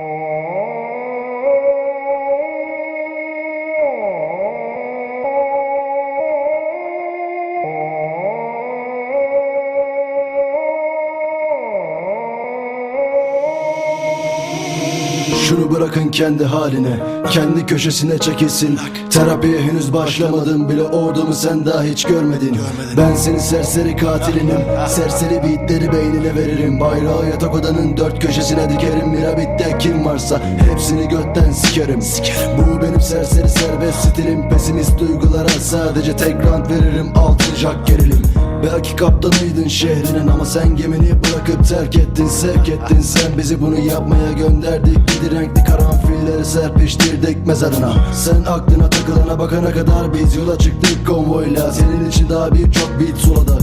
Oh. Şunu bırakın kendi haline Kendi köşesine çekilsin. Terapiye henüz başlamadım bile Ordumu sen daha hiç görmedin. Ben senin serseri katilinim Serseri beatleri beynine veririm. Bayrağı yatak odanın dört köşesine dikerim. Mirabitte kim varsa hepsini götten sikerim. Bu benim serseri serbest stilim. Pesimist duygulara sadece tek rant veririm. Altın jack gerilim Belki kaptanıydın şehrinin ama sen gemini bırakıp terk ettin sevk ettin. Sen bizi bunu yapmaya gönderdik. Gidi renkli karanfilleri serpiştirdik mezarına. Sen aklına takılana bakana kadar biz yola çıktık. Konvoyla Senin için daha birçok beat suladı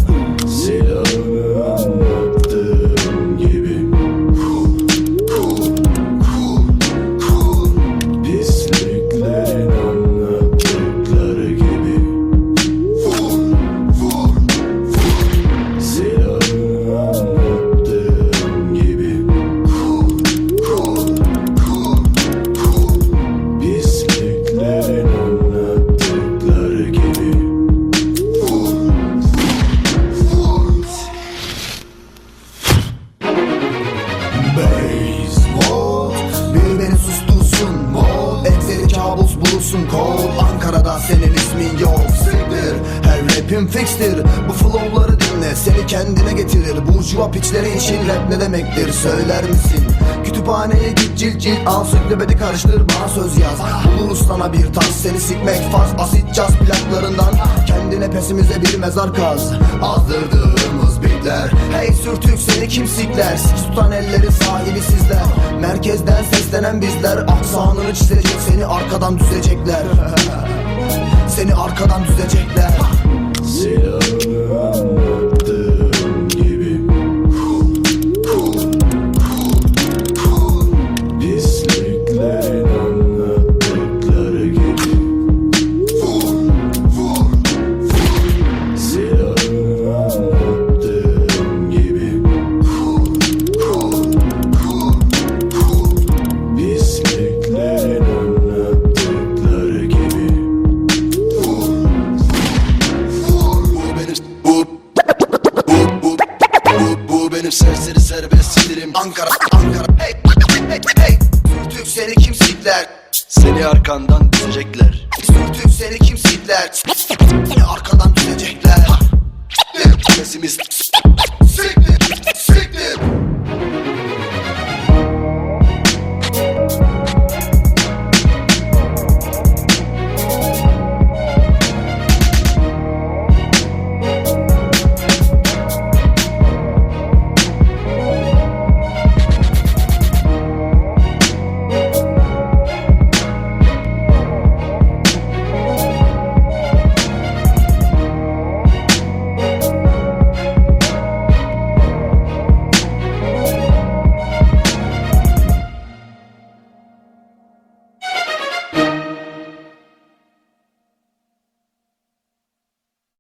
rapim fixtir. Bu flowları dinle. Seni kendine getirir. Burjuva piçleri için rap ne demektir? Söyler misin? Kütüphaneye git cilt cilt Al. Söklemedi karıştır bana söz yaz. Buluruz sana bir tas. Seni sikmek faz Asit caz plaklarından Kendine pesimize bir mezar kaz. Azdırdığımız bitler. Hey sürtük seni kim sikler? Sik tutan ellerin sahibi sizler. Merkezden seslenen bizler. Aksanını çizecek. Seni arkadan düzecekler. Seni arkadan düzecekler sit. Ankara Ankara. Hey hey hey. Sürtük seni kim sikler Seni arkandan düzecekler Sürtük seni kim sikler